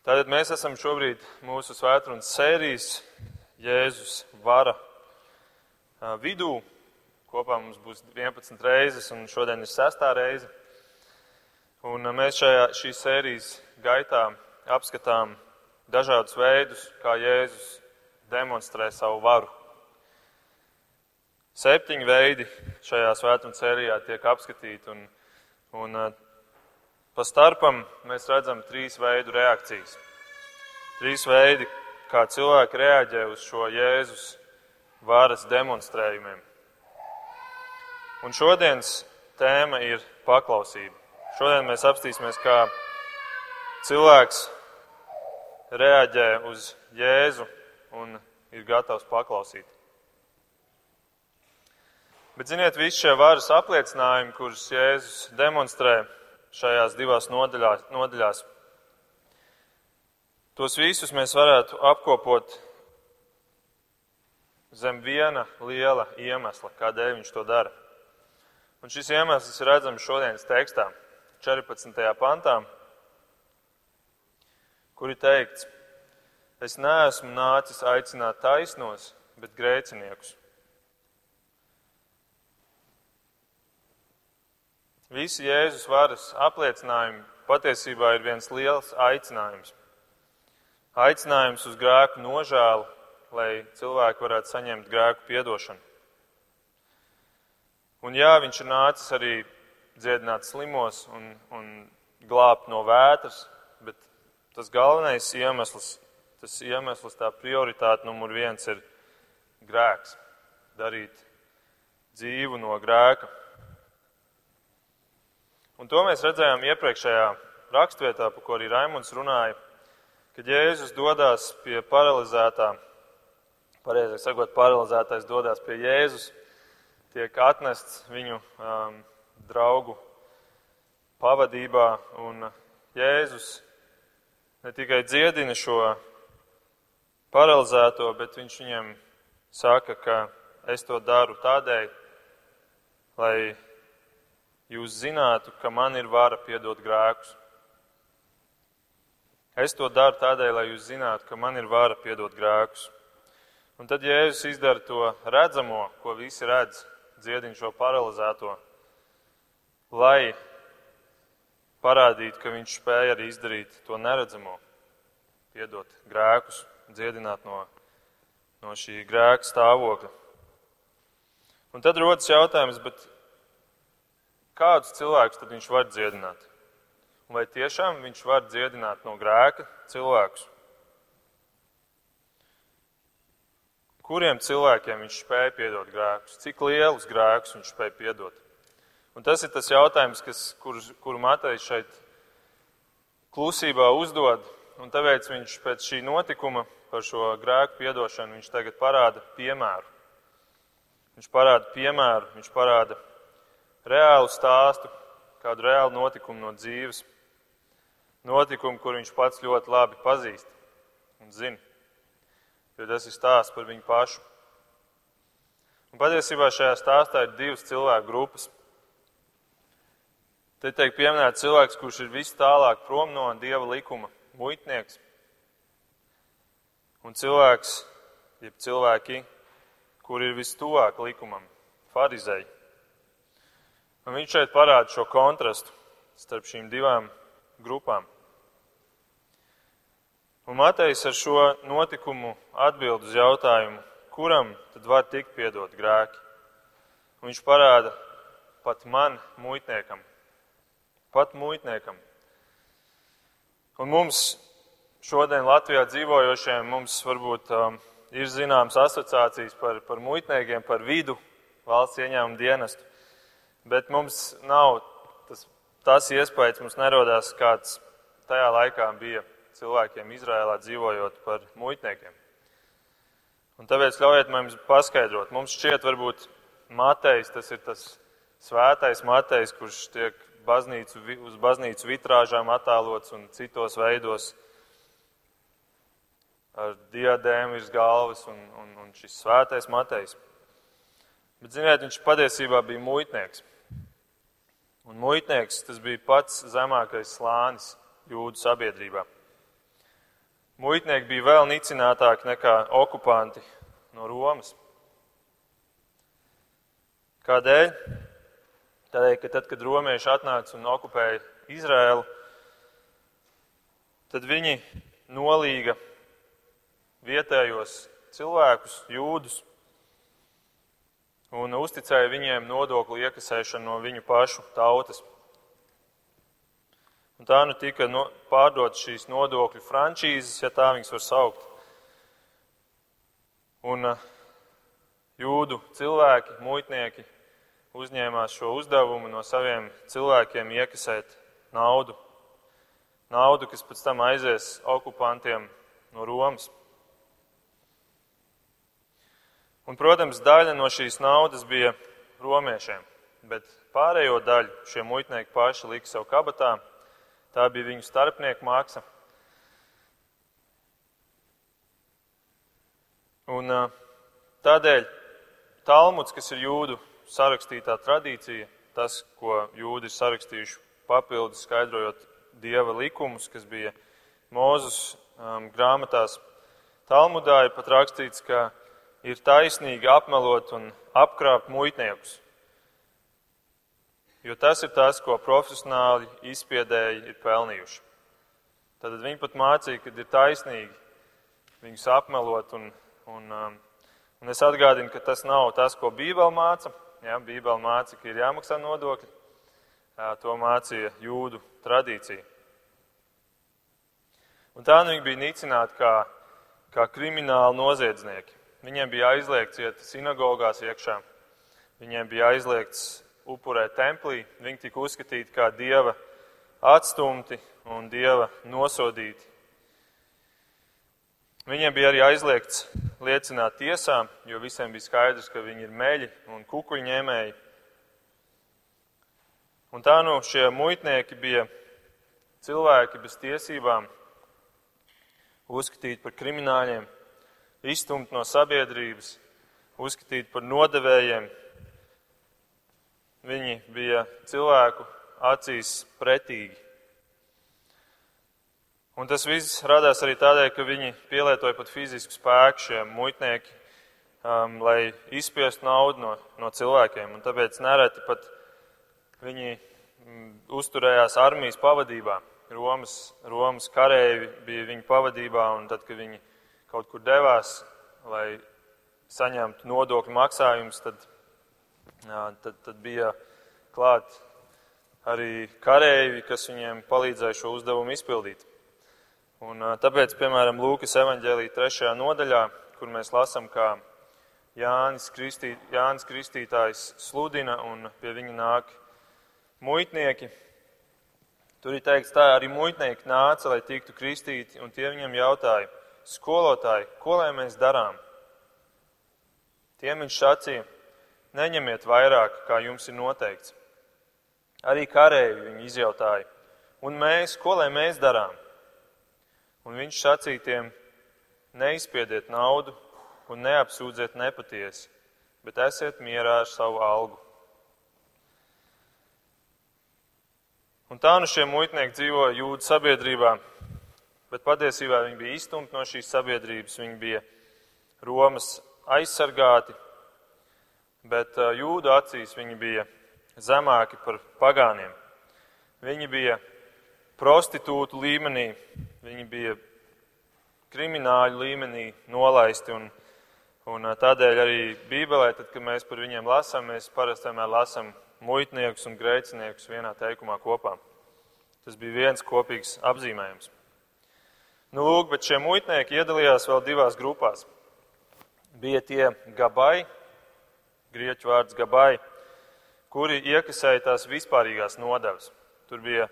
Tātad mēs esam šobrīd mūsu svētdienas sērijas Jēzus vara vidū. Kopā mums būs 11 reizes, un šodien ir sestā reize. Un mēs šajā šīs sērijas gaitā apskatām dažādus veidus, kā Jēzus demonstrē savu varu. Septiņi veidi šajā svētdienas sērijā tiek apskatīti, un, un Pa starpam mēs redzam trīs veidu reakcijas. Trīs veidi, kā cilvēki reaģē uz šo Jēzus varas demonstrējumiem. Un šodienas tēma ir paklausība. Šodien mēs apstīsimies, kā cilvēks reaģē uz Jēzu un ir gatavs paklausīt. Bet, ziniet, visi šie varas apliecinājumi, kurus Jēzus demonstrē, šajās divās nodaļās, nodaļās. Tos visus mēs varētu apkopot zem viena liela iemesla, kādēļ viņš to dara. Un šis iemesls ir redzams šodienas tekstā, 14. pantā, kur ir teikts, es neesmu nācis aicināt taisnos, bet grēciniekus. Visi Jēzus varas apliecinājumi patiesībā ir viens liels aicinājums. Aicinājums uz grēku nožēlu, lai cilvēki varētu saņemt grēku piedošanu. Un jā, viņš ir nācis arī dziedināt slimos un, un glābt no vētras, bet tas galvenais iemesls, tas iemesls, tā prioritāte numur viens ir grēks. Darīt dzīvu no grēka. Un to mēs redzējām iepriekšējā rakstvietā, par ko arī Raimunds runāja, kad Jēzus dodas pie paralizētā, pareizāk sakot, paralizētais dodas pie Jēzus, tiek atnests viņu um, draugu pavadībā, un Jēzus ne tikai dziedina šo paralizēto, bet viņš viņiem saka, ka es to daru tādēļ, lai jūs zinātu, ka man ir vara piedot grēkus. Es to daru tādēļ, lai jūs zinātu, ka man ir vara piedot grēkus. Un tad Jēzus izdara to redzamo, ko visi redz, dziedina šo paralizēto, lai parādītu, ka viņš spēja arī izdarīt to neredzamo, piedot grēkus, dziedināt no, no šī grēka stāvokļa. Un tad rodas jautājums, bet kādus cilvēkus tad viņš var dziedināt? Un vai tiešām viņš var dziedināt no grēka cilvēkus? Kuriem cilvēkiem viņš spēja piedot grēkus? Cik lielus grēkus viņš spēja piedot? Un tas ir tas jautājums, kas, kur, kuru Matejs šeit klusībā uzdod. Un tāpēc viņš pēc šī notikuma par šo grēku piedošanu viņš tagad parāda piemēru. Viņš parāda piemēru, viņš parāda reālu stāstu, kādu reālu notikumu no dzīves. Notikumu, kur viņš pats ļoti labi pazīst un zina. Jo tas ir stāsts par viņu pašu. Un patiesībā šajā stāstā ir divas cilvēku grupas. Te tiek pieminēts cilvēks, kurš ir vis tālāk prom no dieva likuma, muitnieks. Un cilvēks, jeb cilvēki, kur ir vis tuvāk likumam, farizēji. Un viņš šeit parāda šo kontrastu starp šīm divām grupām. Un Matejs ar šo notikumu atbild uz jautājumu, kuram tad var tikt piedot grēki. Un viņš parāda pat man, muitniekam, pat muitniekam. Un mums šodien Latvijā dzīvojošiem mums varbūt um, ir zināmas asociācijas par, par muitniekiem, par vidu valsts ieņēmumu dienestu bet mums nav tas, tas iespējas, mums nerodās kāds tajā laikā bija cilvēkiem Izrēlā dzīvojot par muitniekiem. Un tāpēc ļaujiet man jums paskaidrot. Mums šķiet, varbūt Matejs, tas ir tas svētais Matejs, kurš tiek baznīcu, uz baznīcu vitrāžām attēlots un citos veidos ar diadēmu virs galvas un, un, un šis svētais Matejs. Bet, ziniet, viņš patiesībā bija muitnieks. Un muitnieks tas bija pats zemākais slānis jūdu sabiedrībā. muitnieki bija vēl nicinātāki nekā okupanti no Romas. Kādēļ? Tādēļ, ka tad, kad romieši atnāca un okupēja Izraēlu, tad viņi nolīga vietējos cilvēkus, jūdus, un uzticēja viņiem nodokļu iekasēšanu no viņu pašu tautas. Un tā nu tika no, pārdot šīs nodokļu frančīzes, ja tā viņas var saukt. Un uh, jūdu cilvēki, muitnieki uzņēmās šo uzdevumu no saviem cilvēkiem iekasēt naudu. Naudu, kas pēc tam aizies okupantiem no Romas. Un, protams, daļa no šīs naudas bija romiešiem, bet pārējo daļu šie muitnieki paši lika sev kabatā Tā bija viņu starpnieku māksla. Un, tādēļ Talmuds, kas ir jūdu sarakstītā tradīcija, tas, ko jūdi ir sarakstījuši papildus, skaidrojot dieva likumus, kas bija Mūzus um, grāmatās, Talmudā ir pat rakstīts, ka ir taisnīgi apmelot un apkrāpt muitniekus. Jo tas ir tas, ko profesionāli izspiedēji ir pelnījuši. Tad viņi pat mācīja, ka ir taisnīgi viņus apmelot. Un, un, um, un es atgādinu, ka tas nav tas, ko Bībele māca. Ja, Bībele māca, ka ir jāmaksā nodokļi. To mācīja jūdu tradīcija. Un tā nu viņi bija nicināti kā, kā krimināli noziedznieki. Viņiem bija aizliegts iet sinagogās iekšā. Viņiem bija aizliegts upurēt templī, viņi tika uzskatīti kā dieva atstumti un dieva nosodīti. Viņiem bija arī aizliegts liecināt tiesā, jo visiem bija skaidrs, ka viņi ir meļi un kukuļņēmēji. Un tā nu šie muitnieki bija cilvēki bez tiesībām, uzskatīti par krimināļiem, izstumti no sabiedrības, uzskatīti par nodevējiem, Viņi bija cilvēku acīs pretīgi. Un tas viss radās arī tādēļ, ka viņi pielietoja pat fizisku spēku šie muitnieki, um, lai izspiestu naudu no, no cilvēkiem. Un tāpēc nereti pat viņi mm, uzturējās armijas pavadībā. Romas, Romas karēji bija viņu pavadībā, un tad, kad viņi kaut kur devās, lai saņemtu nodokļu maksājumus, tad tad, tad bija klāt arī kareivi, kas viņiem palīdzēja šo uzdevumu izpildīt. Un, tāpēc, piemēram, Lūkas evanģēlīja trešajā nodaļā, kur mēs lasām, kā Jānis, Kristī, Jānis Kristītājs sludina un pie viņa nāk muitnieki. Tur ir teikts, tā arī muitnieki nāca, lai tiktu kristīti, un tie viņam jautāja, skolotāji, ko lai mēs darām? Tiem viņš sacīja, neņemiet vairāk, kā jums ir noteikts. Arī karēji viņi izjautāja, un mēs, ko lai mēs darām? Un viņš sacītiem, neizspiediet naudu un neapsūdziet nepatiesi, bet esiet mierā ar savu algu. Un tā nu šie muitnieki dzīvoja jūdu sabiedrībā, bet patiesībā viņi bija izstumti no šīs sabiedrības, viņi bija Romas aizsargāti, bet jūdu acīs viņi bija zemāki par pagāniem. Viņi bija prostitūtu līmenī, viņi bija krimināļu līmenī nolaisti. Un, un tādēļ arī Bībelē, tad, kad mēs par viņiem lasām, mēs parasti vienmēr lasām muitniekus un grēciniekus vienā teikumā kopā. Tas bija viens kopīgs apzīmējums. Nu, lūk, bet šie muitnieki iedalījās vēl divās grupās. Bija tie gabai, grieķu vārds gabai, kuri iekasēja tās vispārīgās nodevas. Tur bija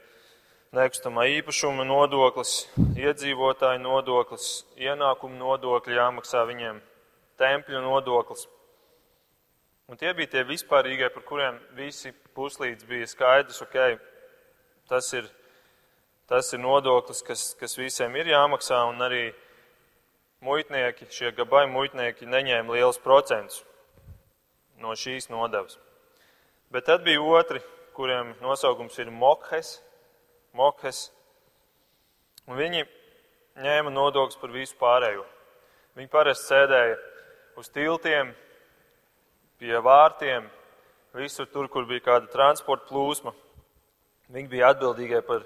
nekustamā īpašuma nodoklis, iedzīvotāju nodoklis, ienākumu nodokļi jāmaksā viņiem, tempļu nodoklis. Un tie bija tie vispārīgie, par kuriem visi puslīdz bija skaidrs, ok, tas ir, tas ir nodoklis, kas, kas visiem ir jāmaksā, un arī muitnieki, šie gabai muitnieki neņēma liels procents no šīs nodevas. Bet tad bija otri, kuriem nosaukums ir Mokhes. Mokhes. Un viņi ņēma nodokļus par visu pārējo. Viņi parasti sēdēja uz tiltiem, pie vārtiem, visur tur, kur bija kāda transporta plūsma. Viņi bija atbildīgie par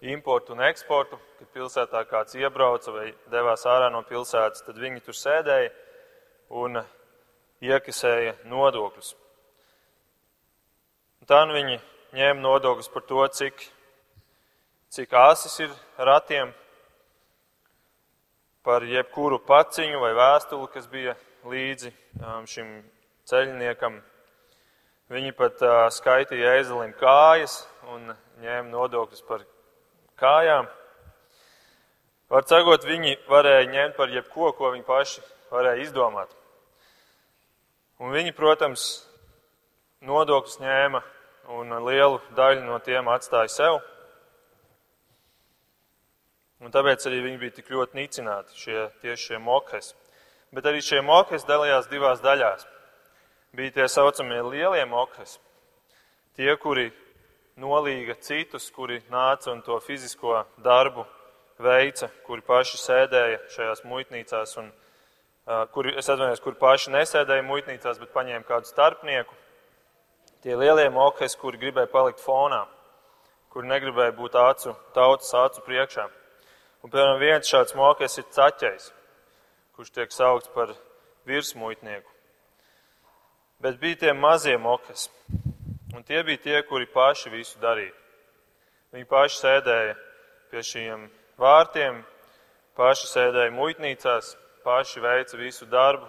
importu un eksportu. Kad pilsētā kāds iebrauca vai devās ārā no pilsētas, tad viņi tur sēdēja un iekasēja nodokļus. Un tā nu viņi ņēma nodokļus par to, cik, cik āsis ir ratiem, par jebkuru paciņu vai vēstuli, kas bija līdzi um, šim ceļniekam. Viņi pat uh, skaitīja ēzelim kājas un ņēma nodokļus par kājām. Var sakot, viņi varēja ņemt par jebko, ko viņi paši varēja izdomāt. Un viņi, protams, nodokļus ņēma un lielu daļu no tiem atstāja sev. Un tāpēc arī viņi bija tik ļoti nicināti, šie, tieši šie mokhes. Bet arī šie mokhes dalījās divās daļās. Bija tie saucamie lielie mokhes, tie, kuri nolīga citus, kuri nāca un to fizisko darbu veica, kuri paši sēdēja šajās muitnīcās, un, uh, kuri, es atvainojos, kuri paši nesēdēja muitnīcās, bet paņēma kādu starpnieku. Tie lielie mokhes, kuri gribēja palikt fonā, kuri negribēja būt acu, tautas acu priekšā. Un, piemēram, viens šāds mokais ir caķais, kurš tiek saukts par virsmuitnieku. Bet bija tie mazie mokas, un tie bija tie, kuri paši visu darīja. Viņi paši sēdēja pie šiem vārtiem, paši sēdēja muitnīcās, paši veica visu darbu,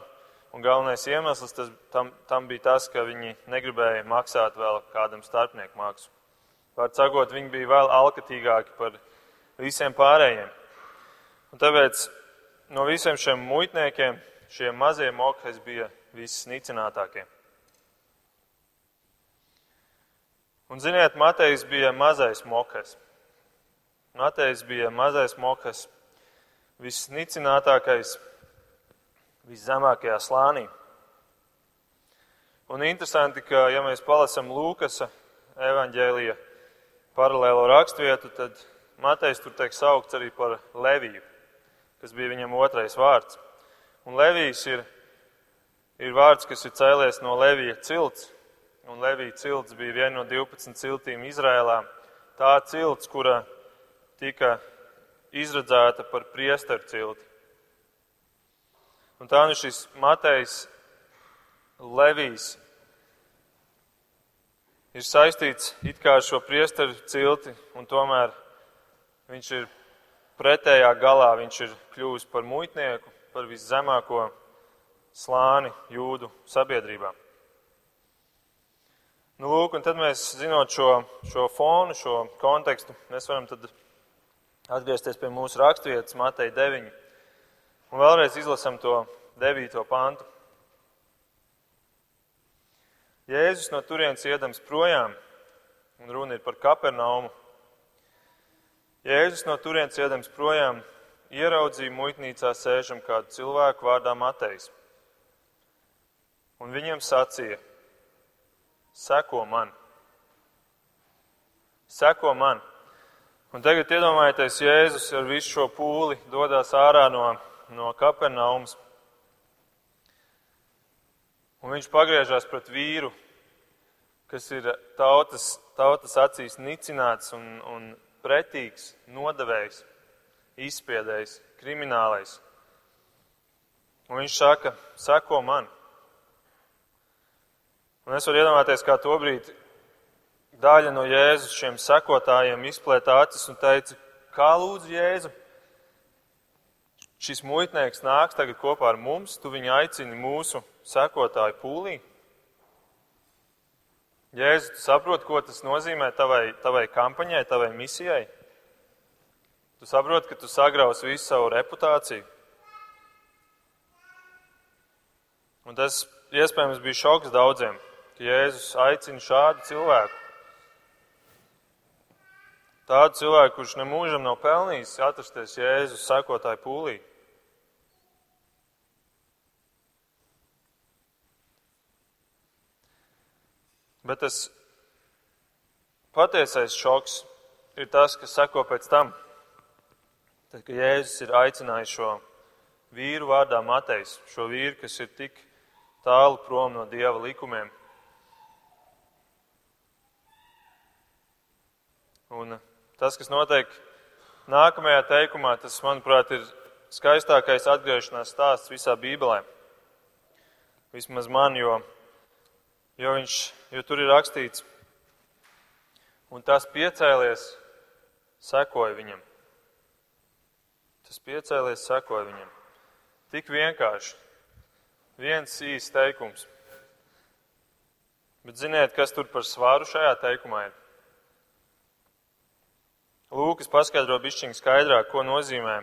un galvenais iemesls tas, tam, tam bija tas, ka viņi negribēja maksāt vēl kādam starpnieku maksu. Vārds sakot, viņi bija vēl alkatīgāki par visiem pārējiem. Un tāpēc no visiem šiem muitniekiem šie mazie mokais bija visnicinātākie. Un ziniet, Matejs bija mazais mokas. Matejs bija mazais mokas, visnicinātākais, viszemākajā slānī. Un interesanti, ka, ja mēs palasam Lūkasa evaņģēlija paralēlo rakstvietu, tad Matejs tur tiek saukts arī par Leviju kas bija viņam otrais vārds. Un Levijs ir, ir vārds, kas ir cēlies no Levija cilts. Un Levija cilts bija viena no 12 ciltīm Izrēlā. Tā cilts, kura tika izradzēta par priesteru cilti. Un tā nu šis Matejs Levijs ir saistīts it kā ar šo priesteru cilti, un tomēr viņš ir pretējā galā viņš ir kļuvis par muitnieku, par viszemāko slāni jūdu sabiedrībā. Nu, lūk, un tad mēs, zinot šo, šo fonu, šo kontekstu, mēs varam atgriezties pie mūsu raksturvietas, Matei 9, un vēlreiz izlasam to 9. pantu. Jēzus no turienes iedams projām, un runa ir par Kapernaumu, Jēzus no turienes iedams projām ieraudzīja muitnīcā sēžam kādu cilvēku vārdā Matejs. Un viņiem sacīja: Seko man! Seko man! Un tagad iedomājieties, Jēzus ar visu šo pūli dodas ārā no, no Kapernaumas. Un viņš pagriežās pret vīru, kas ir tautas, tautas acīs nicināts un, un pretīgs, nodevējs, izspiedējs, kriminālais. Un viņš saka, seko man. Un es varu iedomāties, kā to brīdi daļa no Jēzus šiem sekotājiem izplēta acis un teica, kā lūdzu Jēzu, šis muitnieks nāks tagad kopā ar mums, tu viņu aicini mūsu sekotāju pūlī. Jēzus, tu saproti, ko tas nozīmē tavai, tavai kampaņai, tavai misijai? Tu saproti, ka tu sagrausi visu savu reputāciju. Un tas iespējams bija šoks daudziem, ka Jēzus aicina šādu cilvēku. Tādu cilvēku, kurš nemūžam nav pelnījis atrasties Jēzus sakotāju pūlī. Bet tas patiesais šoks ir tas, kas seko pēc tam. Tad, kad Jēzus ir aicinājis šo vīru vārdā Matejs, šo vīru, kas ir tik tālu prom no Dieva likumiem. Un tas, kas notiek nākamajā teikumā, tas, manuprāt, ir skaistākais atgriešanās stāsts visā Bībelē. Vismaz man, jo, jo, viņš, jo tur ir rakstīts, un tas piecēlies, sekoja viņam. Tas piecēlies, sekoja viņam. Tik vienkārši. Viens īsts teikums. Bet ziniet, kas tur par svaru šajā teikumā ir? Lūkas paskaidro bišķiņu skaidrāk, ko nozīmē.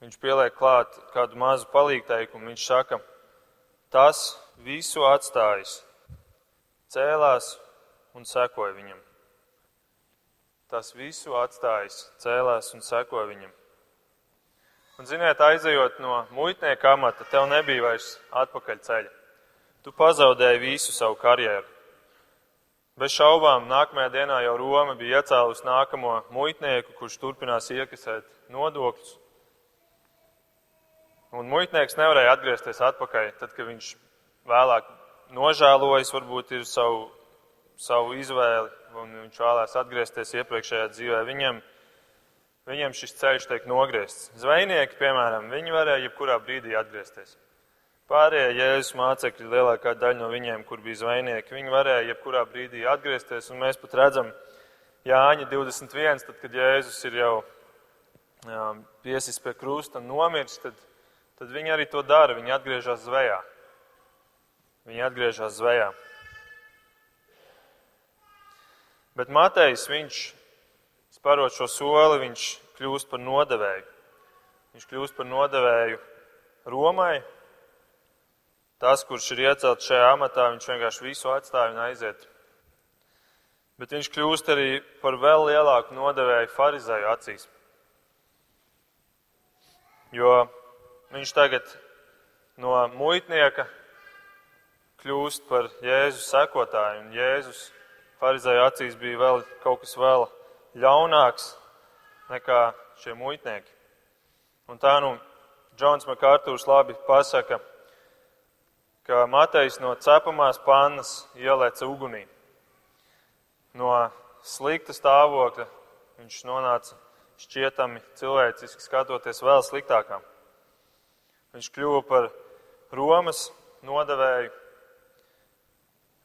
Viņš pieliek klāt kādu mazu palīgteikumu. Viņš saka, tas visu atstājis, cēlās un sekoja viņam. Tas visu atstājis, cēlās un sekoja viņam. Un, ziniet, aizejot no muitnieka amata, tev nebija vairs atpakaļ ceļa. Tu pazaudēji visu savu karjeru. Bez šaubām, nākamajā dienā jau Roma bija iecēlusi nākamo muitnieku, kurš turpinās iekasēt nodokļus. Un muitnieks nevarēja atgriezties atpakaļ, tad, kad viņš vēlāk nožēlojas, varbūt ir savu, savu izvēli, un viņš vēlēs atgriezties iepriekšējā dzīvē. Viņam viņiem šis ceļš tiek nogriezts. Zvejnieki, piemēram, viņi varēja jebkurā brīdī atgriezties. Pārējie Jēzus mācekļi, lielākā daļa no viņiem, kur bija zvejnieki, viņi varēja jebkurā brīdī atgriezties. Mēs pat redzam, Jāņa 21, tad, kad Jēzus ir jau piesis pie krusta un nomiris, tad, tad viņi arī to dara. Viņi atgriežas zvejā. Viņi atgriežas zvejā. Bet Matejs, viņš Sparot šo soli, viņš kļūst par nodevēju. Viņš kļūst par nodevēju Romai. Tas, kurš ir iecelts šajā amatā, viņš vienkārši visu atstāja un aiziet. Bet viņš kļūst arī par vēl lielāku nodevēju farizēju acīs. Jo viņš tagad no muitnieka kļūst par Jēzus sekotāju, un Jēzus farizēju acīs bija vēl kaut kas vēl ļaunāks nekā šie muitnieki. Un tā nu Džons Makārtūrs labi pasaka, ka Matejs no cepamās pannas ielēca ugunī. No slikta stāvokļa viņš nonāca šķietami cilvēciski skatoties vēl sliktākām. Viņš kļuva par Romas nodevēju,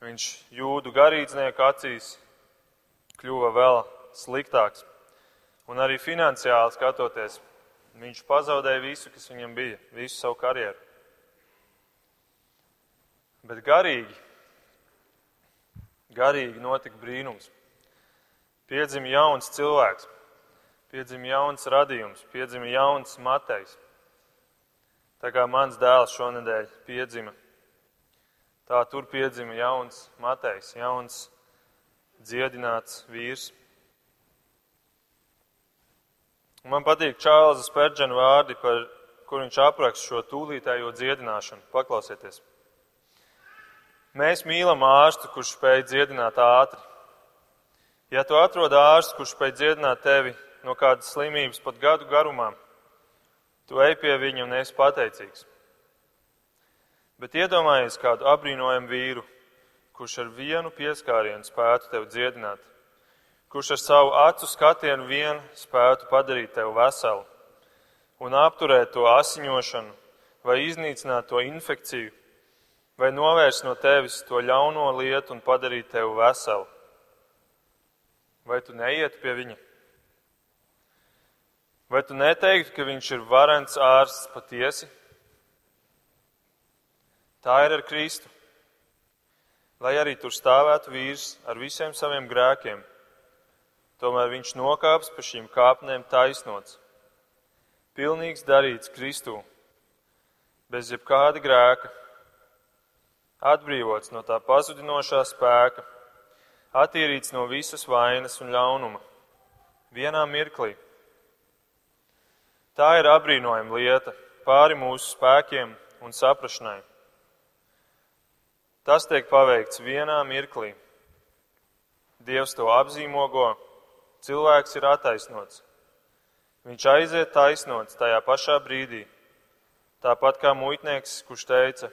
viņš jūdu garīdznieku acīs kļuva vēl sliktāks. Un arī finansiāli skatoties, viņš pazaudēja visu, kas viņam bija, visu savu karjeru. Bet garīgi, garīgi notika brīnums. Piedzima jauns cilvēks, piedzima jauns radījums, piedzima jauns matejs. Tā kā mans dēls šonadēļ piedzima, tā tur piedzima jauns matejs, jauns dziedināts vīrs. Man patīk Čārlza Spērģena vārdi, par, kur viņš apraksta šo tūlītējo dziedināšanu. Paklausieties! Mēs mīlam ārstu, kurš spēj dziedināt ātri. Ja tu atrod ārstu, kurš spēj dziedināt tevi no kādas slimības pat gadu garumā, tu ej pie viņa un esi pateicīgs. Bet iedomājies kādu apbrīnojamu vīru, kurš ar vienu pieskārienu spētu tevi dziedināt kurš ar savu acu skatienu vien spētu padarīt tevi veselu un apturēt to asiņošanu, vai iznīcināt to infekciju, vai novērst no tevis to ļauno lietu un padarīt tevi veselu. Vai tu neiet pie viņa? Vai tu neteiktu, ka viņš ir varants ārsts patiesi? Tā ir ar Kristu. Lai arī tur stāvētu vīrs ar visiem saviem grēkiem Tomēr viņš nokāps pa šīm kāpnēm taisnots, pilnīgs darīts Kristū, bez jebkāda grēka, atbrīvots no tā pazudinošā spēka, attīrīts no visas vainas un ļaunuma, vienā mirklī. Tā ir apbrīnojama lieta pāri mūsu spēkiem un saprašanai. Tas tiek paveikts vienā mirklī. Dievs to apzīmogo cilvēks ir attaisnots. Viņš aiziet taisnots tajā pašā brīdī, tāpat kā muitnieks, kurš teica,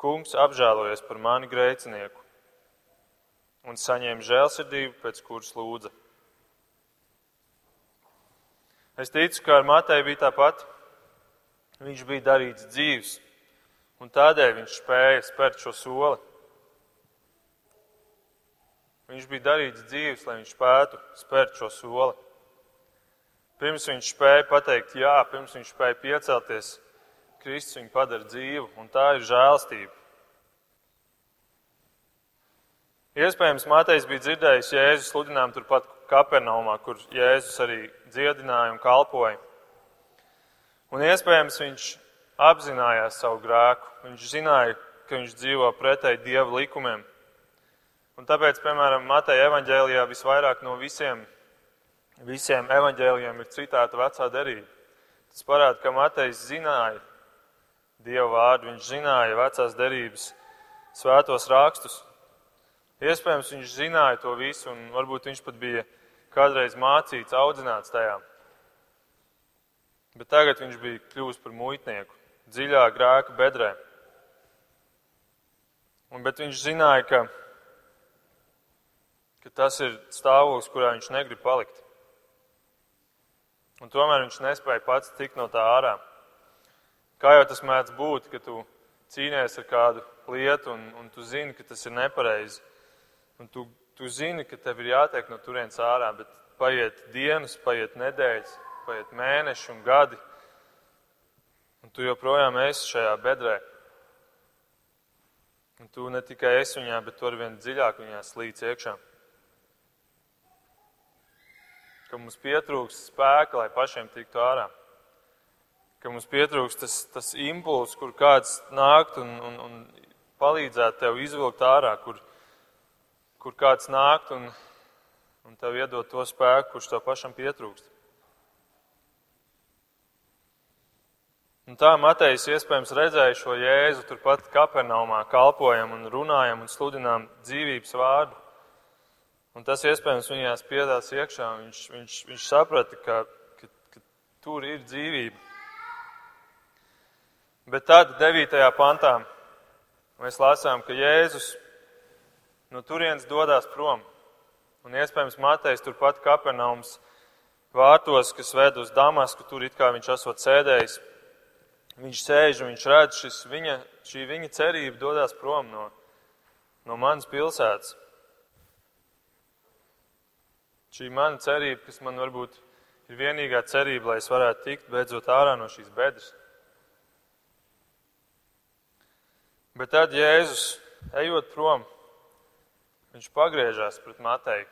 Kungs apžēlojies par mani grēcinieku un saņēma žēlsirdību, pēc kuras lūdza. Es ticu, ka ar Mateju bija tāpat. Viņš bija darīts dzīves, un tādēļ viņš spēja spērt šo soli. Viņš bija darīts dzīves, lai viņš spētu spērt šo soli. Pirms viņš spēja pateikt jā, pirms viņš spēja piecelties, Kristus viņu padara dzīvu, un tā ir žēlastība. Iespējams, Mātejs bija dzirdējis Jēzus sludinājumu turpat Kapernaumā, kur Jēzus arī dziedināja un kalpoja. Un iespējams, viņš apzinājās savu grēku. Viņš zināja, ka viņš dzīvo pretēji Dieva likumiem. Un tāpēc, piemēram, Mateja evaņģēlijā visvairāk no visiem, visiem evaņģēlijiem ir citāta vecā derība. Tas parāda, ka Matejs zināja Dieva vārdu, viņš zināja vecās derības svētos rakstus. Iespējams, viņš zināja to visu, un varbūt viņš pat bija kādreiz mācīts, audzināts tajā. Bet tagad viņš bija kļuvis par muitnieku, dziļā grēka bedrē. Un, bet viņš zināja, ka, ka tas ir stāvoklis, kurā viņš negrib palikt. Un tomēr viņš nespēja pats tikt no tā ārā. Kā jau tas mēdz būt, ka tu cīnies ar kādu lietu un, un tu zini, ka tas ir nepareizi. Un tu, tu zini, ka tev ir jātiek no turienes ārā, bet paiet dienas, paiet nedēļas, paiet mēneši un gadi. Un tu joprojām esi šajā bedrē. Un tu ne tikai esi viņā, bet tu ar vien dziļāk viņā slīd iekšā. Ka mums pietrūks spēka, lai pašiem tiktu ārā ka mums pietrūks tas, tas impulss, kur kāds nākt un, un, un palīdzētu tev izvilkt ārā, kur, kur kāds nākt un, un tev iedot to spēku, kurš tev pašam pietrūkst. Un tā Matejs iespējams redzēja šo jēzu turpat Kapernaumā, kalpojam un runājam un sludinām dzīvības vārdu. Un tas iespējams viņās piedās iekšā. Viņš, viņš, viņš saprata, ka, ka, ka tur ir dzīvība. Bet tad, 9. pantā, mēs lasām, ka Jēzus no turienes dodas prom. Un iespējams, Matejs turpat Kapernaums vārtos, kas ved uz Damasku, tur it kā viņš esot sēdējis. Viņš sēž un viņš redz, šis viņa, šī viņa cerība dodas prom no, no manas pilsētas. Šī mana cerība, kas man varbūt ir vienīgā cerība, lai es varētu tikt beidzot ārā no šīs bedres. Bet tad Jēzus, ejot prom, viņš pagriežās pret Mateju.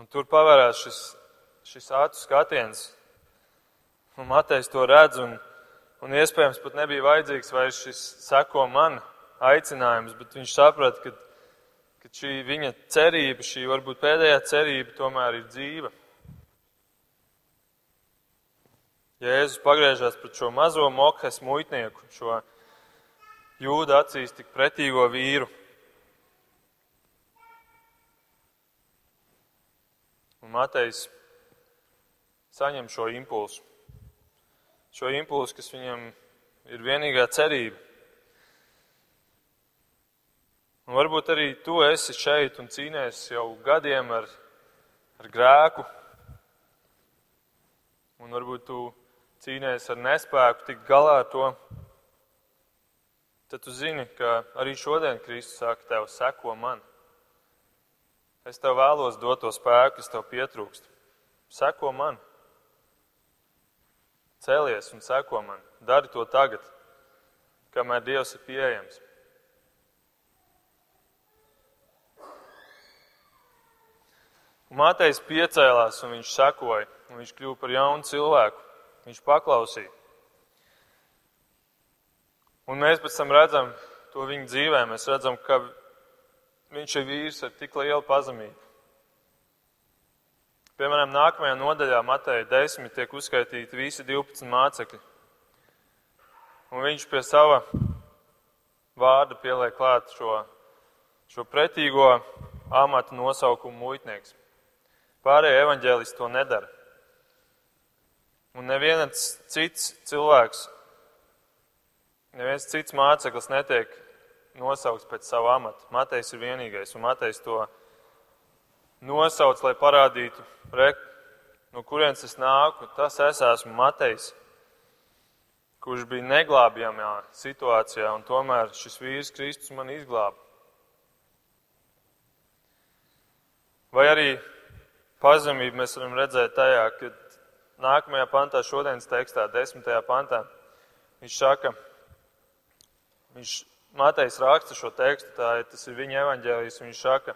Un tur pavērās šis, šis acu skatiens. Un Matejs to redz, un, un iespējams pat nebija vajadzīgs vairs šis seko man aicinājums, bet viņš saprata, ka, ka šī viņa cerība, šī varbūt pēdējā cerība tomēr ir dzīva. Jēzus pagriežās pret šo mazo mokhes muitnieku, šo jūda acīs tik pretīgo vīru. Un Matejs saņem šo impulsu. Šo impulsu, kas viņam ir vienīgā cerība. Un varbūt arī tu esi šeit un cīnies jau gadiem ar, ar grēku. Un varbūt tu cīnies ar nespēku tikt galā ar to, tad tu zini, ka arī šodien Kristus saka, tev seko man. Es tev vēlos dot to spēku, kas tev pietrūkst. Seko man. Cēlies un seko man. Dari to tagad, kamēr Dievs ir pieejams. Mātejs piecēlās un viņš sekoja, un viņš kļuva par jaunu cilvēku. Viņš paklausīja. Un mēs pēc tam redzam to viņa dzīvē. Mēs redzam, ka viņš ir vīrs ar tik lielu pazemību. Piemēram, nākamajā nodaļā, Mateja 10, tiek uzskaitīti visi 12 mācekļi. Un viņš pie sava vārda pieliek klāt šo, šo pretīgo amatu nosaukumu muitnieks. Pārējie evaņģēlisti to nedara. Un neviens cits cilvēks, neviens cits māceklis netiek nosaukts pēc sava amata. Matejs ir vienīgais, un Matejs to nosauc, lai parādītu, re, no kurienes es nāku. Tas es esmu Matejs, kurš bija neglābjamā situācijā, un tomēr šis vīrs Kristus man izglāba. Vai arī pazemību mēs varam redzēt tajā, ka nākamajā pantā, šodienas tekstā, desmitajā pantā, viņš saka, viņš Matejs raksta šo tekstu, tā ir, tas ir viņa evaņģēlijs, viņš saka,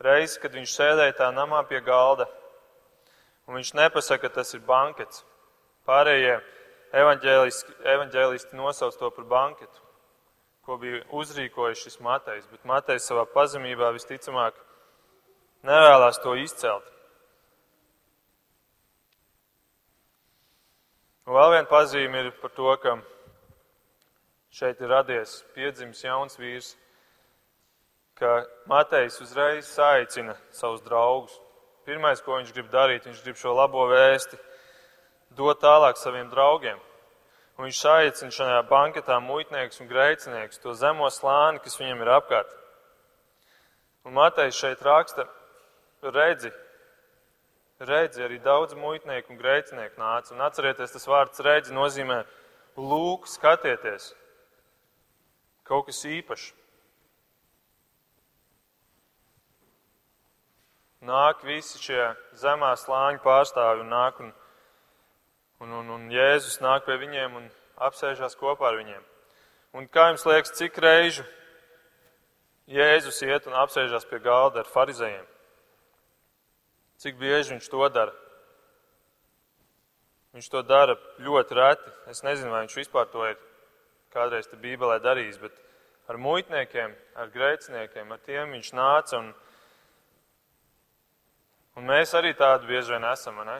reizi, kad viņš sēdēja tā namā pie galda, un viņš nepasaka, ka tas ir bankets. Pārējie evaņģēlisti, nosauc to par banketu, ko bija uzrīkojis šis Matejs, bet Matejs savā pazemībā visticamāk nevēlas to izcelt. Un vēl viena pazīme ir par to, ka šeit ir radies piedzimis jauns vīrs, ka Matejs uzreiz saicina savus draugus. Pirmais, ko viņš grib darīt, viņš grib šo labo vēsti dot tālāk saviem draugiem. Un viņš saicina šajā banketā muitniekus un grēcinieks, to zemo slāni, kas viņam ir apkārt. Un Matejs šeit raksta, redzi, redzi, arī daudz muitnieku un grēcinieku nāca. Un atcerieties, tas vārds redzi nozīmē lūk, skatieties. Kaut kas īpašs. Nāk visi šie zemā slāņa pārstāvi un nāk un, un, un, un Jēzus nāk pie viņiem un apsēžās kopā ar viņiem. Un kā jums liekas, cik reižu Jēzus iet un apsēžās pie galda ar farizējiem? Cik bieži viņš to dara? Viņš to dara ļoti reti. Es nezinu, vai viņš vispār to ir kādreiz Bībelē darījis, bet ar muitniekiem, ar grēciniekiem, ar tiem viņš nāca. Un, un mēs arī tādi bieži vien esam. Ne?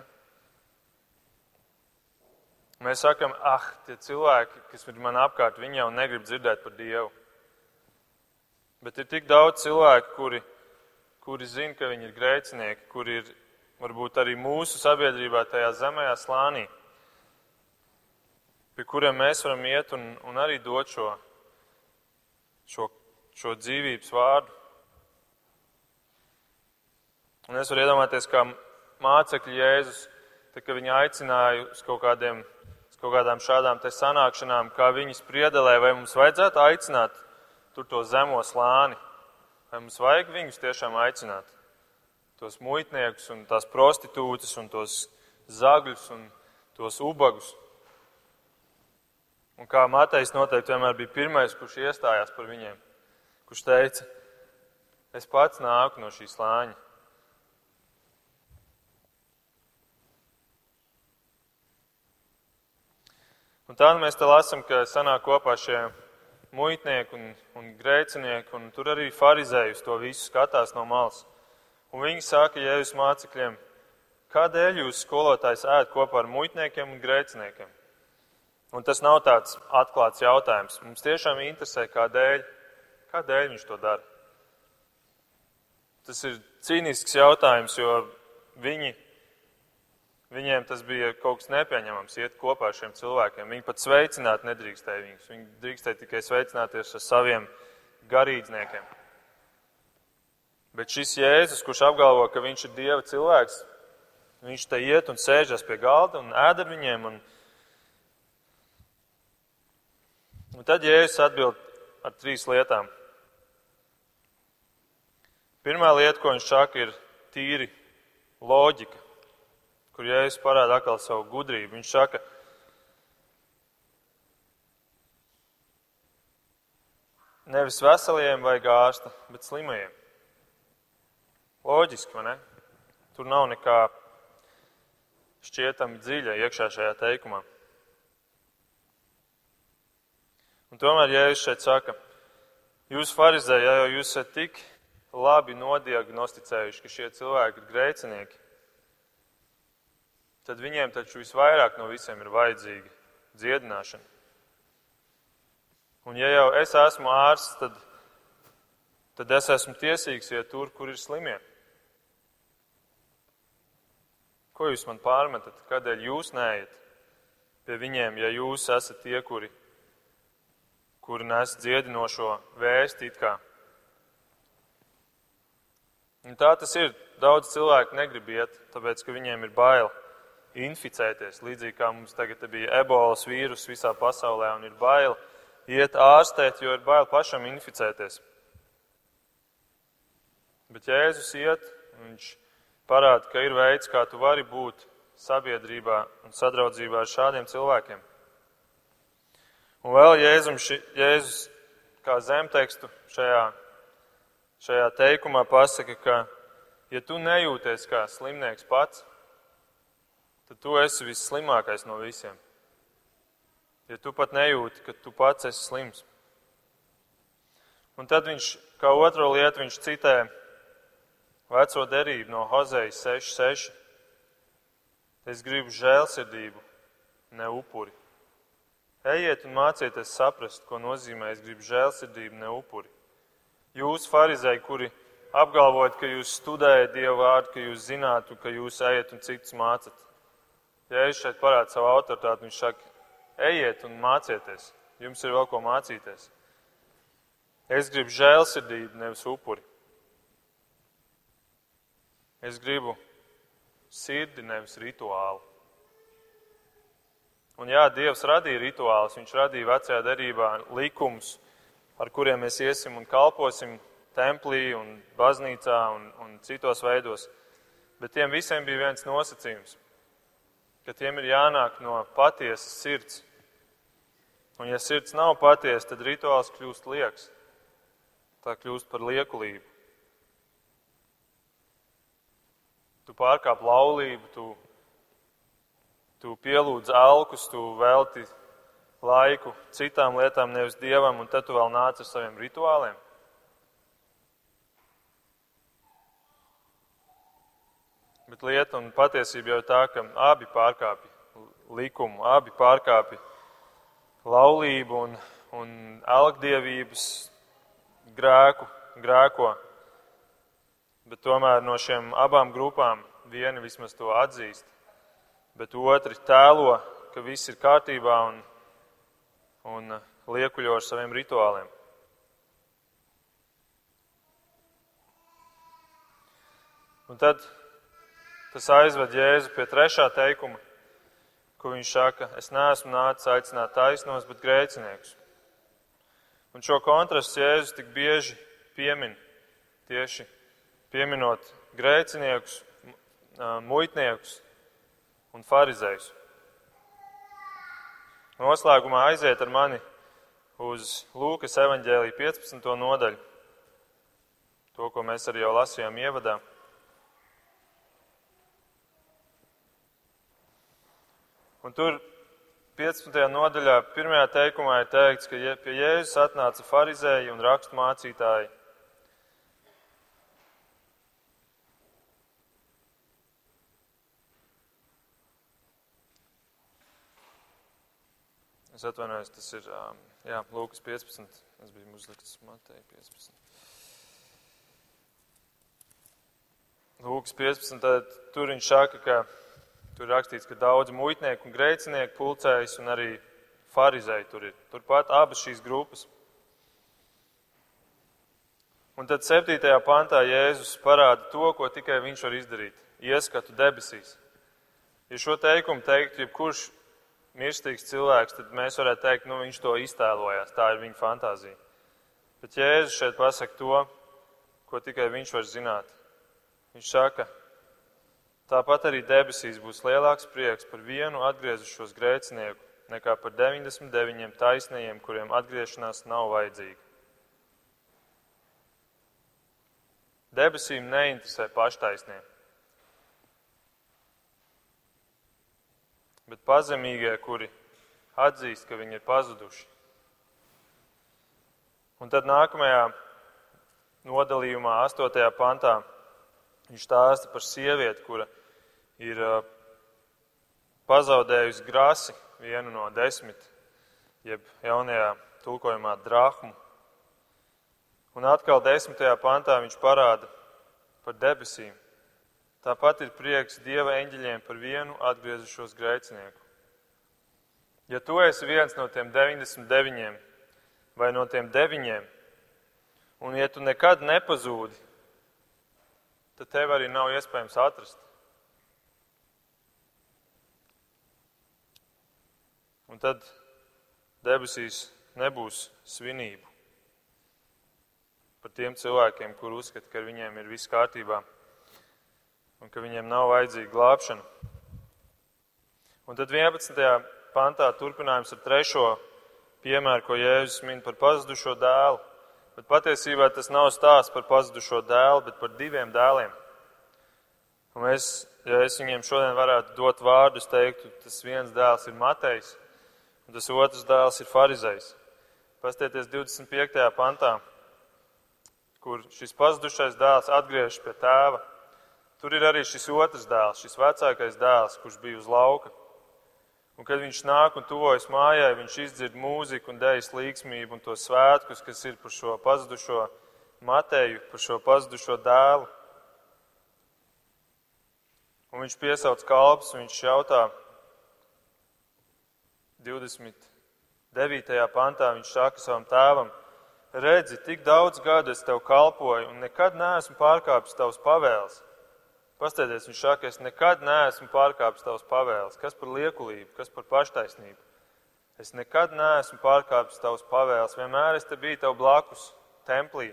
Mēs sakam, ah, tie cilvēki, kas ir man apkārt, viņi jau negrib dzirdēt par Dievu. Bet ir tik daudz cilvēku, kuri kuri zina, ka viņi ir grēcinieki, kuri ir varbūt arī mūsu sabiedrībā tajā zemējā slānī, pie kuriem mēs varam iet un, un arī dot šo, šo, šo dzīvības vārdu. Un es varu iedomāties, kā mācekļi Jēzus, tad, kad viņi aicināja uz kaut, kādiem, uz kaut kādām šādām te sanākšanām, kā viņi spriedelē, vai mums vajadzētu aicināt tur to zemo slāni. Vai mums vajag viņus tiešām aicināt? Tos muitniekus un tās prostitūtas un tos zagļus un tos ubagus. Un kā Matejs noteikti vienmēr bija pirmais, kurš iestājās par viņiem, kurš teica, es pats nāku no šī slāņa. Un tā nu mēs te lasām, ka sanāk kopā šie muitnieki un, un grēcinieki, un tur arī farizēji uz to visu skatās no malas. Un viņi saka Jēzus mācekļiem, kādēļ jūs skolotājs ēd kopā ar muitniekiem un grēciniekiem? Un tas nav tāds atklāts jautājums. Mums tiešām interesē, kādēļ, kādēļ viņš to dara. Tas ir cīnisks jautājums, jo viņi Viņiem tas bija kaut kas nepieņemams, iet kopā ar šiem cilvēkiem. Viņi pat sveicināt nedrīkstēja viņus. Viņi drīkstēja tikai sveicināties ar saviem garīdzniekiem. Bet šis Jēzus, kurš apgalvo, ka viņš ir Dieva cilvēks, viņš te iet un sēžas pie galda un ēd ar viņiem. Un, un tad Jēzus atbild ar trīs lietām. Pirmā lieta, ko viņš saka, ir tīri loģika kur Jēzus parāda atkal savu gudrību. Viņš saka, nevis veseliem vajag ārsta, bet slimajiem. Loģiski, vai ne? Tur nav nekā šķietami dziļa iekšā šajā teikumā. Un tomēr Jēzus šeit saka, jūs farizēji, ja jau jūs esat tik labi nodiagnosticējuši, ka šie cilvēki ir grēcinieki, tad viņiem taču visvairāk no visiem ir vajadzīga dziedināšana. Un ja jau es esmu ārsts, tad, tad es esmu tiesīgs iet tur, kur ir slimie. Ko jūs man pārmetat? Kādēļ jūs neejat pie viņiem, ja jūs esat tie, kuri, kuri nes dziedinošo vēsti it kā? Un tā tas ir. Daudz cilvēku negrib iet, tāpēc, ka viņiem ir bail inficēties. Līdzīgi kā mums tagad bija ebolas vīrus visā pasaulē un ir bail iet ārstēt, jo ir bail pašam inficēties. Bet Jēzus iet, viņš parāda, ka ir veids, kā tu vari būt sabiedrībā un sadraudzībā ar šādiem cilvēkiem. Un vēl Jēzus, Jēzus kā zemtekstu šajā, šajā teikumā pasaka, ka, ja tu nejūties kā slimnieks pats, tad tu esi visslimākais no visiem. Ja tu pat nejūti, ka tu pats esi slims. Un tad viņš, kā otro lietu, viņš citē veco derību no Hozejas 6.6. Es gribu žēlsirdību, ne upuri. Ejiet un mācieties saprast, ko nozīmē es gribu žēlsirdību, ne upuri. Jūs, farizēji, kuri apgalvojat, ka jūs studējat Dievu vārdu, ka jūs zinātu, ka jūs ejat un citus mācat. Es šeit parādu savu autoritāti, viņš saka, ejiet un mācieties. Jums ir vēl ko mācīties. Es gribu žēlsirdību, nevis upuri. Es gribu sirdi, nevis rituālu. Un jā, Dievs radīja rituālus, Viņš radīja vecajā derībā likumus, ar kuriem mēs iesim un kalposim templī un baznīcā un, un citos veidos. Bet tiem visiem bija viens nosacījums, ka tiem ir jānāk no patiesas sirds. Un ja sirds nav patiesa, tad rituāls kļūst lieks. Tā kļūst par liekulību. tu pārkāp laulību, tu, tu pielūdz alkus, tu velti laiku citām lietām, nevis dievam, un tad tu vēl nāc ar saviem rituāliem. Bet lieta un patiesība jau ir tā, ka abi pārkāpja likumu, abi pārkāpja laulību un, un algdievības grēku, grēko. Bet tomēr no šiem abām grupām viena vismaz to atzīst, bet otri tēlo, ka viss ir kārtībā un, un liekuļo ar saviem rituāliem. Un tad tas aizved Jēzu pie trešā teikuma, ko viņš saka, es neesmu nācis aicināt taisnos, bet grēciniekus. Un šo kontrastu Jēzus tik bieži piemin tieši pieminot grēciniekus, muitniekus un farizējus. Noslēgumā aiziet ar mani uz Lūkas evaņģēlī 15. nodaļu, to, ko mēs arī jau lasījām ievadā. Un tur 15. nodaļā, pirmajā teikumā ir teikts, ka pie Jēzus atnāca farizēji un rakstu mācītāji Es atvainojos, tas ir jā, Lūkas 15. Tas bija uzlikts Mateja 15. Lūkas 15. Tad, tur viņš saka, ka tur rakstīts, ka daudz muitnieku un grēcinieku pulcējas un arī farizēji tur ir. Turpat abas šīs grupas. Un tad 7. pantā Jēzus parāda to, ko tikai viņš var izdarīt - ieskatu debesīs. Ja šo teikumu teiktu, jebkurš mirstīgs cilvēks, tad mēs varētu teikt, nu viņš to iztēlojās, tā ir viņa fantāzija. Bet Jēzus šeit pasaka to, ko tikai viņš var zināt. Viņš saka, tāpat arī debesīs būs lielāks prieks par vienu atgriezušos grēcinieku nekā par 99 taisnajiem, kuriem atgriešanās nav vajadzīga. Debesīm neinteresē paštaisnie. bet pazemīgie, kuri atzīst, ka viņi ir pazuduši. Un tad nākamajā nodalījumā, 8. pantā, viņš stāsta par sievieti, kura ir pazaudējusi grasi, vienu no desmit, jeb jaunajā tulkojumā drahmu. Un atkal desmitajā pantā viņš parāda par debesīm. Tāpat ir prieks Dieva eņģeļiem par vienu atgriezušos grēcinieku. Ja tu esi viens no tiem 99 vai no tiem deviņiem, un ja tu nekad nepazūdi, tad tev arī nav iespējams atrast. Un tad debesīs nebūs svinību par tiem cilvēkiem, kur uzskata, ka viņiem ir viss kārtībā un ka viņiem nav vajadzīga glābšana. Un tad 11. pantā turpinājums ar trešo piemēru, ko Jēzus min par pazudušo dēlu. Bet patiesībā tas nav stāsts par pazudušo dēlu, bet par diviem dēliem. Un mēs, ja es viņiem šodien varētu dot vārdus, teiktu, tas viens dēls ir Matejs, un tas otrs dēls ir Farizējs. Pastieties 25. pantā kur šis pazudušais dēls atgriežas pie tēva. Tur ir arī šis otrs dēls, šis vecākais dēls, kurš bija uz lauka. Un, kad viņš nāk un tuvojas mājai, viņš izdzird mūziku un dēļas līgsmību un to svētkus, kas ir par šo pazudušo Mateju, par šo pazudušo dēlu. Un viņš piesauc kalpus un viņš jautā 29. pantā, viņš saka savam tēvam, redzi, tik daudz gadu es tev kalpoju un nekad neesmu pārkāpis tavs pavēles. Pasteidzies, viņš saka, es nekad neesmu pārkāpis tavs pavēles. Kas par liekulību, kas par paštaisnību? Es nekad neesmu pārkāpis tavs pavēles. Vienmēr es te biju tev blakus, templī.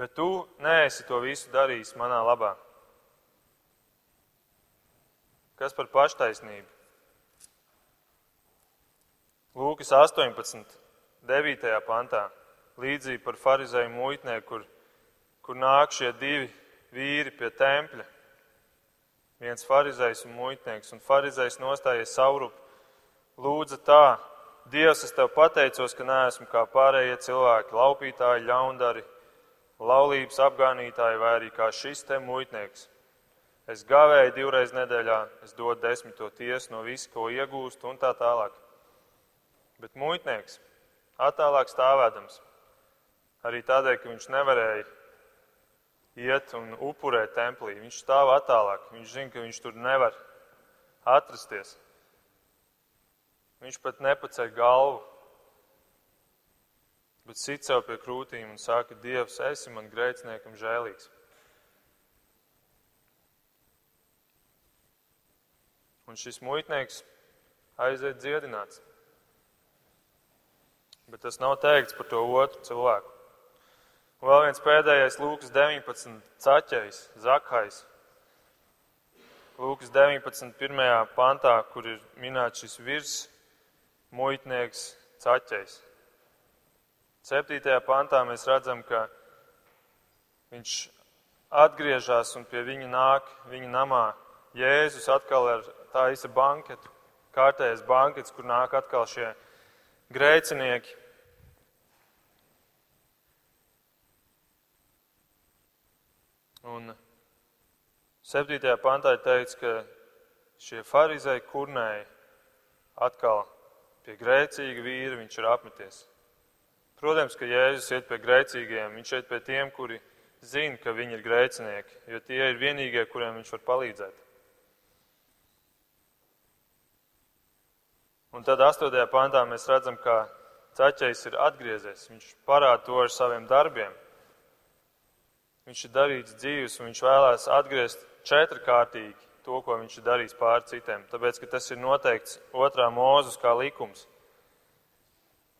Bet tu neesi to visu darījis manā labā. Kas par paštaisnību? Lūkas 18. 9. pantā, līdzīgi par farizēju muitnieku, kur, kur nāk šie divi vīri pie tempļa. Viens farizējs un muitnieks, un farizējs nostājies saurup, lūdza tā, Dievs, es tev pateicos, ka neesmu kā pārējie cilvēki, laupītāji, ļaundari, laulības apgānītāji vai arī kā šis te muitnieks. Es gavēju divreiz nedēļā, es dodu desmito tiesu no visu, ko iegūstu un tā tālāk. Bet muitnieks, attālāk stāvēdams. Arī tādēļ, ka viņš nevarēja iet un upurēt templī. Viņš stāv attālāk. Viņš zina, ka viņš tur nevar atrasties. Viņš pat nepaceļ galvu, bet sit sev pie krūtīm un saka, Dievs, esi man grēciniekam žēlīgs. Un šis muitnieks aiziet dziedināts. Bet tas nav teikts par to otru cilvēku. Un vēl viens pēdējais, Lūks 19. caķais, Zakais. Lūks 19. pirmajā pantā, kur ir minēts šis virs muitnieks caķais. Septītajā pantā mēs redzam, ka viņš atgriežas un pie viņa nāk viņa namā. Jēzus atkal ar taisa banketu, kārtējas bankets, kur nāk atkal šie grēcinieki. Un 7. pantā ir teikts, ka šie farizēji kurnēji atkal pie grēcīga vīra viņš ir apmeties. Protams, ka Jēzus iet pie grēcīgiem, viņš iet pie tiem, kuri zina, ka viņi ir grēcinieki, jo tie ir vienīgie, kuriem viņš var palīdzēt. Un tad 8. pantā mēs redzam, ka Caķis ir atgriezies. Viņš parāda to ar saviem darbiem. Viņš ir darīts dzīves, un viņš vēlēs atgriezt četrkārtīgi to, ko viņš ir darījis pār citiem. Tāpēc, ka tas ir noteikts otrā mūzus kā likums.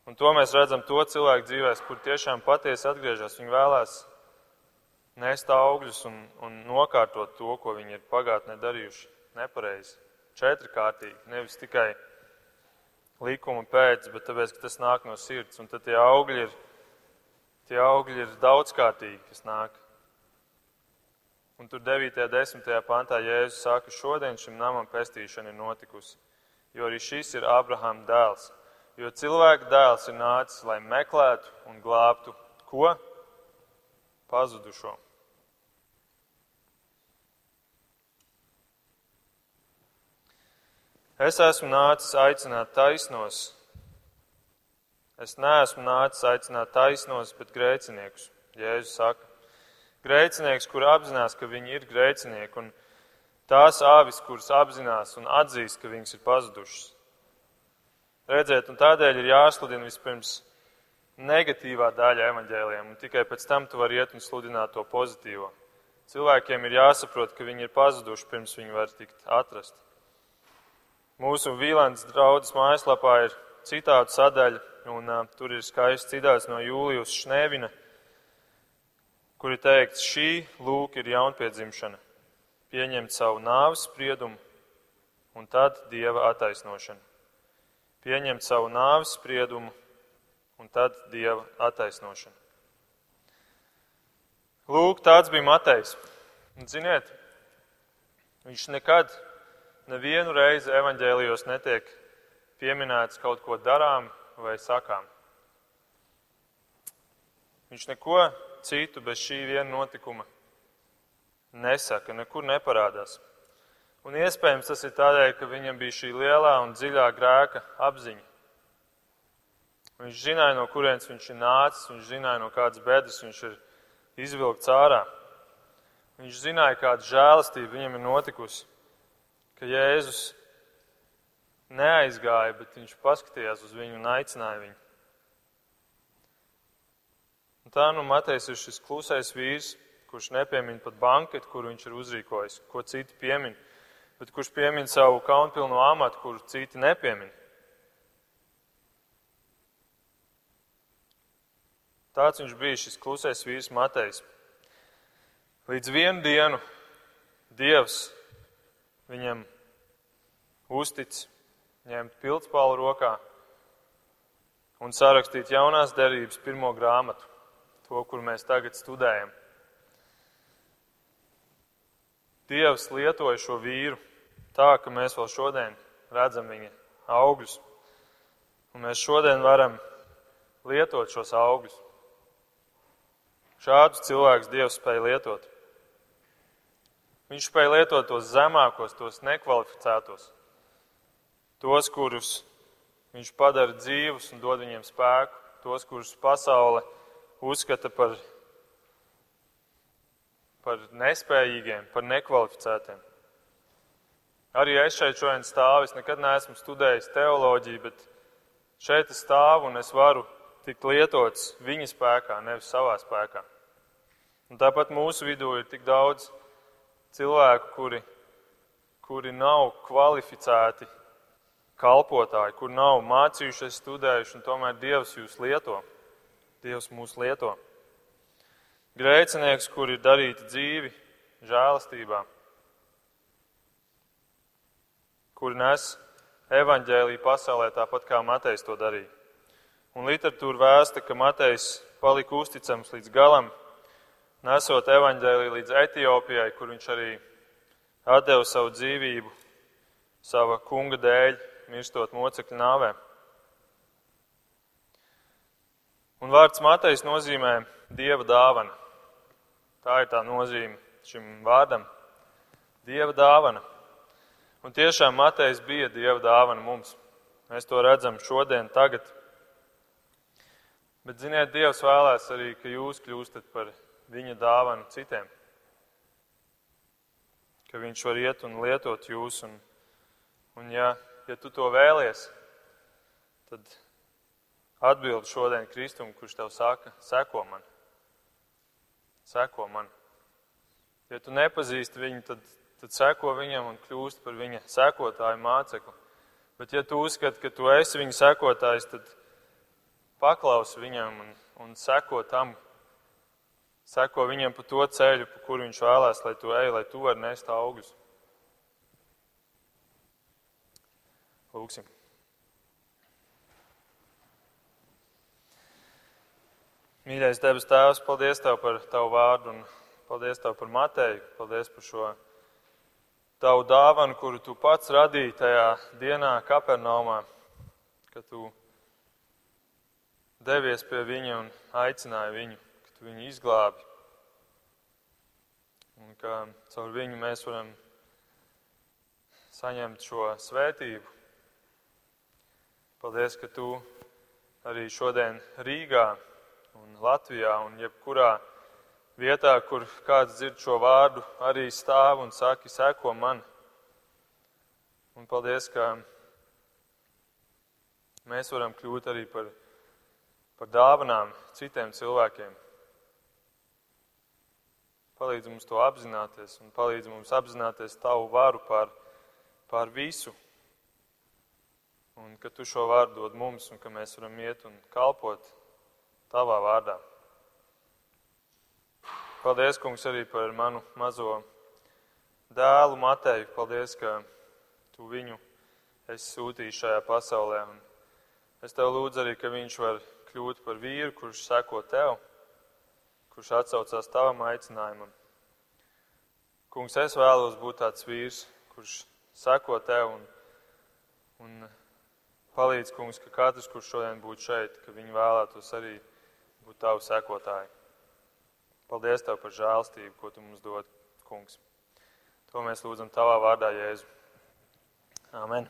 Un to mēs redzam to cilvēku dzīvēs, kur tiešām patiesi atgriežas. Viņi vēlēs nest augļus un, un nokārtot to, ko viņi ir pagātnē darījuši nepareizi. Četrkārtīgi, nevis tikai likuma pēc, bet tāpēc, ka tas nāk no sirds. Un tad tie augļi ir, tie augļi ir daudzkārtīgi, kas nāk. Un tur 9. un 10. pantā Jēzus saka, šodien šim namam pestīšana ir notikusi, jo arī šis ir Abrahama dēls. Jo cilvēka dēls ir nācis, lai meklētu un glābtu ko? Pazudušo. Es esmu nācis aicināt taisnos. Es neesmu nācis aicināt taisnos, bet grēciniekus. Jēzus saka, Grēcinieks, kur apzinās, ka viņi ir grēcinieki, un tās āvis, kuras apzinās un atzīst, ka viņas ir pazudušas. Redziet, un tādēļ ir jāsludina vispirms negatīvā daļa evaņģēliem, un tikai pēc tam tu vari iet un sludināt to pozitīvo. Cilvēkiem ir jāsaprot, ka viņi ir pazuduši, pirms viņi var tikt atrasti. Mūsu Vīlāns draudzes mājaslapā ir citātu sadaļa, un uh, tur ir skaists citāts no Jūlijas Šnēvina, kur ir teikts, šī lūk ir jaunpiedzimšana, pieņemt savu nāves spriedumu un tad Dieva attaisnošana. Pieņemt savu nāves spriedumu un tad Dieva attaisnošana. Lūk, tāds bija Matejs. Un, ziniet, viņš nekad, nevienu reizi evaņģēlijos netiek pieminēts kaut ko darām vai sakām. Viņš neko citu bez šī viena notikuma nesaka, nekur neparādās. Un iespējams tas ir tādēļ, ka viņam bija šī lielā un dziļā grēka apziņa. Viņš zināja, no kurienes viņš ir nācis, viņš zināja, no kādas bedres viņš ir izvilkts ārā. Viņš zināja, kāda žēlastība viņam ir notikusi, ka Jēzus neaizgāja, bet viņš paskatījās uz viņu un aicināja viņu. Un tā nu Matejs ir šis klusais vīrs, kurš nepiemina pat banketu, kur viņš ir uzrīkojis, ko citi piemin, bet kurš piemin savu kaunpilnu amatu, kuru citi nepiemin. Tāds viņš bija šis klusais vīrs Matejs. Līdz vienu dienu Dievs viņam uztic ņemt pildspālu rokā un sarakstīt jaunās derības pirmo grāmatu to, kur mēs tagad studējam. Dievs lietoja šo vīru tā, ka mēs vēl šodien redzam viņa augļus. Un mēs šodien varam lietot šos augļus. Šādus cilvēkus Dievs spēja lietot. Viņš spēja lietot tos zemākos, tos nekvalificētos, tos, kurus viņš padara dzīvus un dod viņiem spēku, tos, kurus pasaule uzskata par, par nespējīgiem, par nekvalificētiem. Arī es šeit šodien stāvu, es nekad neesmu studējis teoloģiju, bet šeit es stāvu un es varu tikt lietots viņa spēkā, nevis savā spēkā. Un tāpat mūsu vidū ir tik daudz cilvēku, kuri, kuri nav kvalificēti kalpotāji, kur nav mācījušies, studējuši, un tomēr Dievs jūs lieto. Dievs mūs lieto. Grēcinieks, kur ir darīti dzīvi žēlastībā, kur nes evaņģēlīju pasaulē tāpat kā Matejs to darīja. Un literatūra vēsta, ka Matejs palika uzticams līdz galam, nesot evaņģēlīju līdz Etiopijai, kur viņš arī atdeva savu dzīvību sava kunga dēļ, mirstot mocekļu nāvē. Un vārds Matejs nozīmē dieva dāvana. Tā ir tā nozīme šim vārdam - dieva dāvana. Un tiešām Matejs bija dieva dāvana mums. Mēs to redzam šodien, tagad. Bet, ziniet, Dievs vēlēs arī, ka jūs kļūstat par viņa dāvanu citiem. Ka viņš var iet un lietot jūs. Un, un ja, ja tu to vēlies, tad Atbildi šodien Kristum, kurš tev saka, seko man. Seko man. Ja tu nepazīsti viņu, tad, tad seko viņam un kļūst par viņa sekotāju mācekli. Bet ja tu uzskati, ka tu esi viņa sekotājs, tad paklausi viņam un, un seko tam, seko viņam pa to ceļu, pa kuru viņš vēlēs, lai tu ej, lai tu vari nest augļus. Lūksim. Mīļais debes Tēvs, paldies Tev par Tavu vārdu un paldies Tev par Mateju. Paldies par šo Tavu dāvanu, kuru Tu pats radīji tajā dienā Kapernaumā, kad Tu devies pie viņa un aicināji viņu, ka Tu viņu izglābi. Un ka caur viņu mēs varam saņemt šo svētību. Paldies, ka Tu arī šodien Rīgā un Latvijā un jebkurā vietā, kur kāds dzird šo vārdu, arī stāv un saka, seko man. Un paldies, ka mēs varam kļūt arī par, par dāvanām citiem cilvēkiem. Palīdz mums to apzināties un palīdz mums apzināties tavu varu pār, pār visu. Un ka tu šo vārdu dod mums un ka mēs varam iet un kalpot tavā vārdā. Paldies, kungs, arī par manu mazo dēlu Mateju. Paldies, ka tu viņu esi sūtījis šajā pasaulē. Un es tev lūdzu arī, ka viņš var kļūt par vīru, kurš seko tev, kurš atsaucās tavam aicinājumam. Kungs, es vēlos būt tāds vīrs, kurš seko tev un, un palīdz, kungs, ka katrs, kurš šodien būtu šeit, ka viņi vēlētos arī būt tavu sekotāji. Paldies Tev par žēlstību, ko Tu mums dod, Kungs. To mēs lūdzam Tavā vārdā, Jēzu. Āmen!